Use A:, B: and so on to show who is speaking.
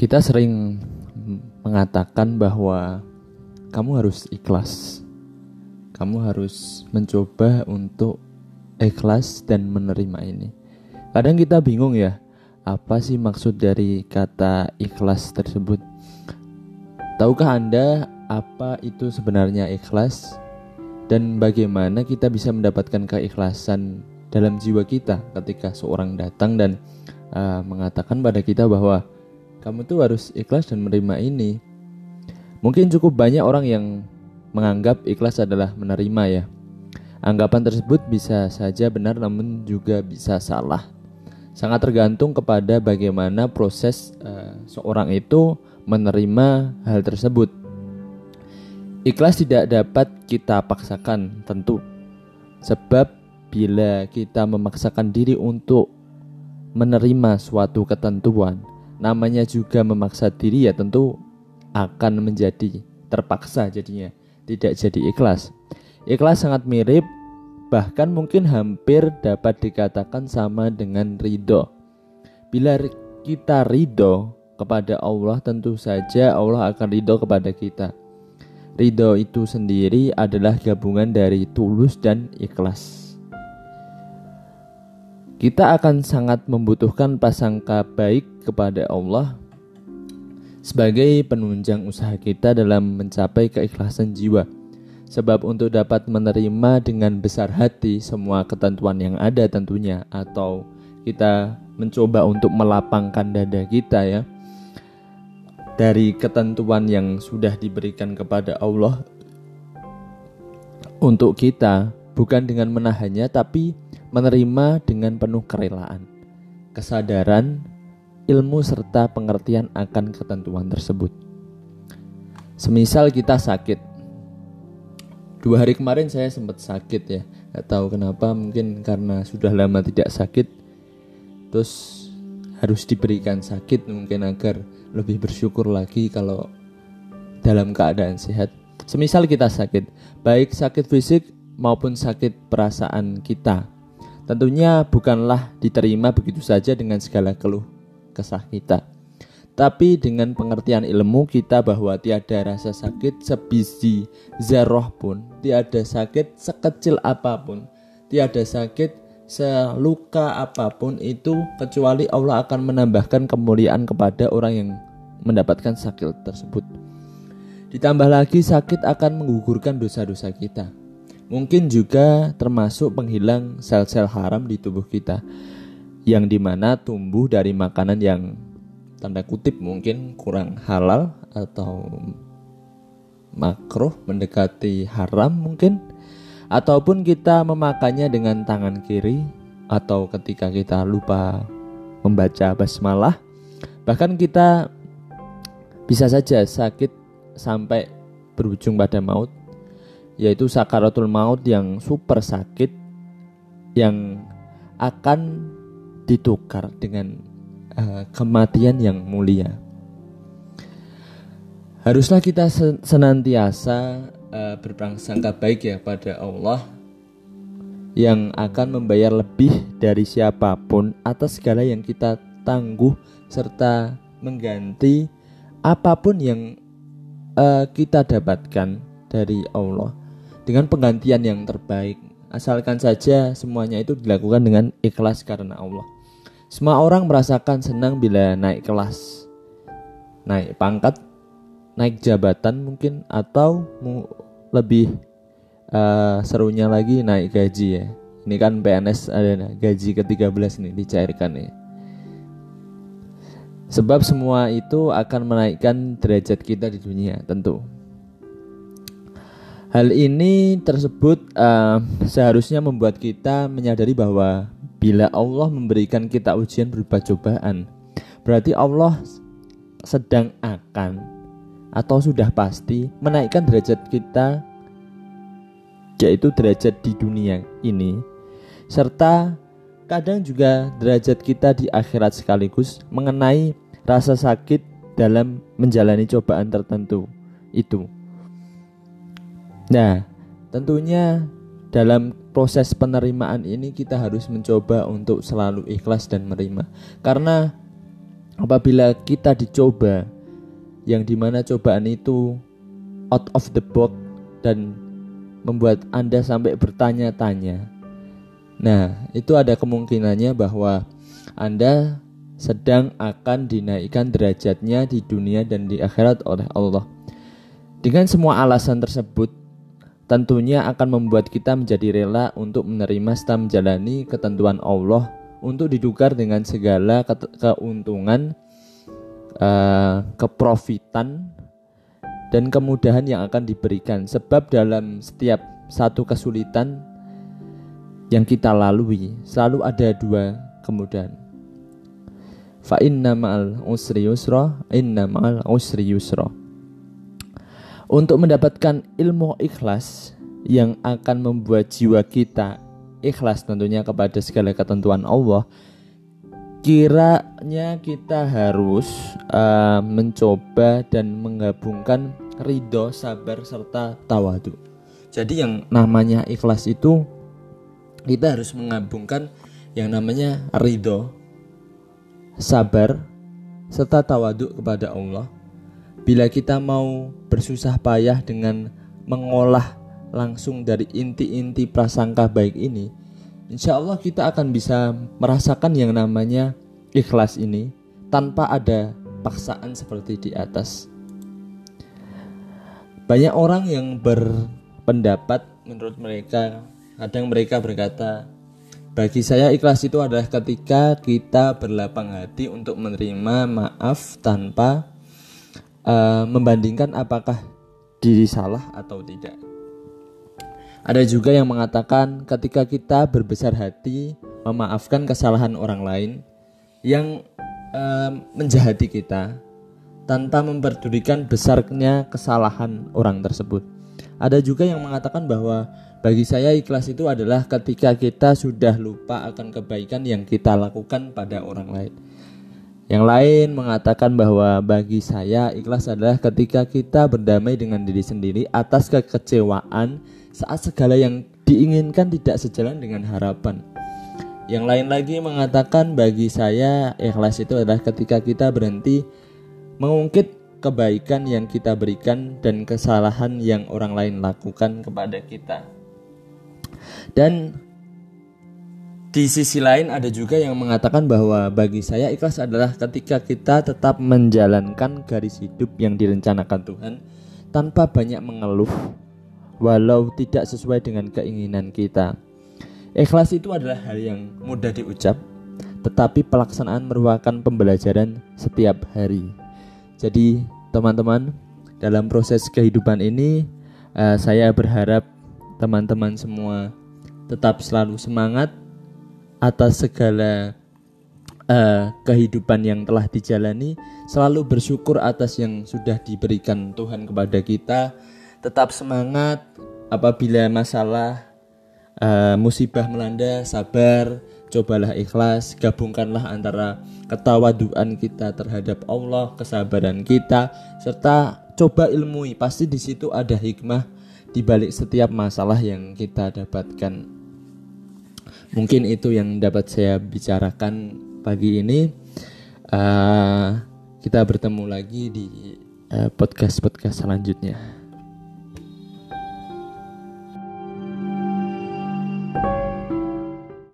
A: Kita sering mengatakan bahwa kamu harus ikhlas. Kamu harus mencoba untuk ikhlas dan menerima ini. Kadang kita bingung ya, apa sih maksud dari kata ikhlas tersebut? Tahukah Anda apa itu sebenarnya ikhlas? Dan bagaimana kita bisa mendapatkan keikhlasan dalam jiwa kita ketika seorang datang dan uh, mengatakan pada kita bahwa kamu tuh harus ikhlas dan menerima ini. Mungkin cukup banyak orang yang menganggap ikhlas adalah menerima ya. Anggapan tersebut bisa saja benar namun juga bisa salah. Sangat tergantung kepada bagaimana proses uh, seorang itu menerima hal tersebut. Ikhlas tidak dapat kita paksakan tentu. Sebab bila kita memaksakan diri untuk menerima suatu ketentuan, namanya juga memaksa diri ya tentu akan menjadi terpaksa jadinya tidak jadi ikhlas. Ikhlas sangat mirip bahkan mungkin hampir dapat dikatakan sama dengan ridho. Bila kita ridho kepada Allah tentu saja Allah akan ridho kepada kita. Ridho itu sendiri adalah gabungan dari tulus dan ikhlas. Kita akan sangat membutuhkan prasangka baik kepada Allah sebagai penunjang usaha kita dalam mencapai keikhlasan jiwa. Sebab untuk dapat menerima dengan besar hati semua ketentuan yang ada tentunya atau kita mencoba untuk melapangkan dada kita ya dari ketentuan yang sudah diberikan kepada Allah untuk kita bukan dengan menahannya tapi menerima dengan penuh kerelaan, kesadaran, ilmu serta pengertian akan ketentuan tersebut. Semisal kita sakit, dua hari kemarin saya sempat sakit ya, nggak tahu kenapa, mungkin karena sudah lama tidak sakit, terus harus diberikan sakit mungkin agar lebih bersyukur lagi kalau dalam keadaan sehat. Semisal kita sakit, baik sakit fisik maupun sakit perasaan kita, Tentunya bukanlah diterima begitu saja dengan segala keluh kesah kita. Tapi dengan pengertian ilmu kita bahwa tiada rasa sakit sebiji zarah pun, tiada sakit sekecil apa pun, tiada sakit seluka apa pun itu kecuali Allah akan menambahkan kemuliaan kepada orang yang mendapatkan sakit tersebut. Ditambah lagi sakit akan menggugurkan dosa-dosa kita mungkin juga termasuk penghilang sel-sel haram di tubuh kita yang di mana tumbuh dari makanan yang tanda kutip mungkin kurang halal atau makruh mendekati haram mungkin ataupun kita memakannya dengan tangan kiri atau ketika kita lupa membaca basmalah bahkan kita bisa saja sakit sampai berujung pada maut yaitu sakaratul maut yang super sakit yang akan ditukar dengan uh, kematian yang mulia. Haruslah kita senantiasa uh, berprasangka baik ya pada Allah yang akan membayar lebih dari siapa pun atas segala yang kita tangguh serta mengganti apa pun yang uh, kita dapatkan dari Allah dengan penggantian yang terbaik. Asalkan saja semuanya itu dilakukan dengan ikhlas karena Allah. Semua orang merasakan senang bila naik kelas, naik pangkat, naik jabatan mungkin atau lebih uh, serunya lagi naik gaji ya. Ini kan PNS ada gaji ke-13 nih dicairkan ya. Sebab semua itu akan menaikkan derajat kita di dunia tentu. Hal ini tersebut uh, seharusnya membuat kita menyadari bahwa bila Allah memberikan kita ujian berupa cobaan, berarti Allah sedang akan atau sudah pasti menaikkan derajat kita yaitu derajat di dunia ini serta kadang juga derajat kita di akhirat sekaligus mengenai rasa sakit dalam menjalani cobaan tertentu itu. Nah, tentunya dalam proses penerimaan ini kita harus mencoba untuk selalu ikhlas dan menerima. Karena apabila kita dicoba yang di mana cobaan itu out of the box dan membuat Anda sampai bertanya-tanya. Nah, itu ada kemungkinannya bahwa Anda sedang akan dinaikkan derajatnya di dunia dan di akhirat oleh Allah. Dengan semua alasan tersebut, tentunya akan membuat kita menjadi rela untuk menerima serta menjalani ketentuan Allah untuk ditukar dengan segala ke keuntungan, uh, keprofitan, dan kemudahan yang akan diberikan. Sebab dalam setiap satu kesulitan yang kita lalui selalu ada dua kemudahan. Fa inna ma'al usri yusra, inna ma'al usri yusra. Untuk mendapatkan ilmu ikhlas yang akan membuat jiwa kita ikhlas tentunya kepada segala ketentuan Allah, kiranya kita harus uh, mencoba dan menggabungkan ridho, sabar serta tawadu. Jadi yang namanya ikhlas itu kita harus menggabungkan yang namanya ridho, sabar serta tawadu kepada Allah. Bila kita mau bersusah payah dengan mengolah langsung dari inti-inti prasangka baik ini, insya Allah kita akan bisa merasakan yang namanya ikhlas ini tanpa ada paksaan seperti di atas. Banyak orang yang berpendapat menurut mereka, kadang mereka berkata, bagi saya ikhlas itu adalah ketika kita berlapang hati untuk menerima maaf tanpa uh, membandingkan apakah diri salah atau tidak. Ada juga yang mengatakan ketika kita berbesar hati memaafkan kesalahan orang lain yang uh, menjahati kita tanpa memperdulikan besarnya kesalahan orang tersebut. Ada juga yang mengatakan bahwa bagi saya ikhlas itu adalah ketika kita sudah lupa akan kebaikan yang kita lakukan pada orang lain. Yang lain mengatakan bahwa bagi saya ikhlas adalah ketika kita berdamai dengan diri sendiri atas kekecewaan saat segala yang diinginkan tidak sejalan dengan harapan. Yang lain lagi mengatakan bagi saya ikhlas itu adalah ketika kita berhenti mengungkit kebaikan yang kita berikan dan kesalahan yang orang lain lakukan kepada kita. Dan di sisi lain ada juga yang mengatakan bahwa bagi saya ikhlas adalah ketika kita tetap menjalankan garis hidup yang direncanakan Tuhan tanpa banyak mengeluh walau tidak sesuai dengan keinginan kita. Ikhlas itu adalah hal yang mudah diucap, tetapi pelaksanaan merupakan pembelajaran setiap hari. Jadi, teman-teman, dalam proses kehidupan ini, uh, saya berharap teman-teman semua tetap selalu semangat atas segala uh, kehidupan yang telah dijalani, selalu bersyukur atas yang sudah diberikan Tuhan kepada kita. Tetap semangat apabila masalah uh, musibah melanda sabar cobalah ikhlas gabungkanlah antara ketawaduan kita terhadap Allah kesabaran kita serta coba ilmui pasti di situ ada hikmah di balik setiap masalah yang kita dapatkan mungkin itu yang dapat saya bicarakan pagi ini. Uh, kita bertemu lagi di uh, eh, podcast podcast selanjutnya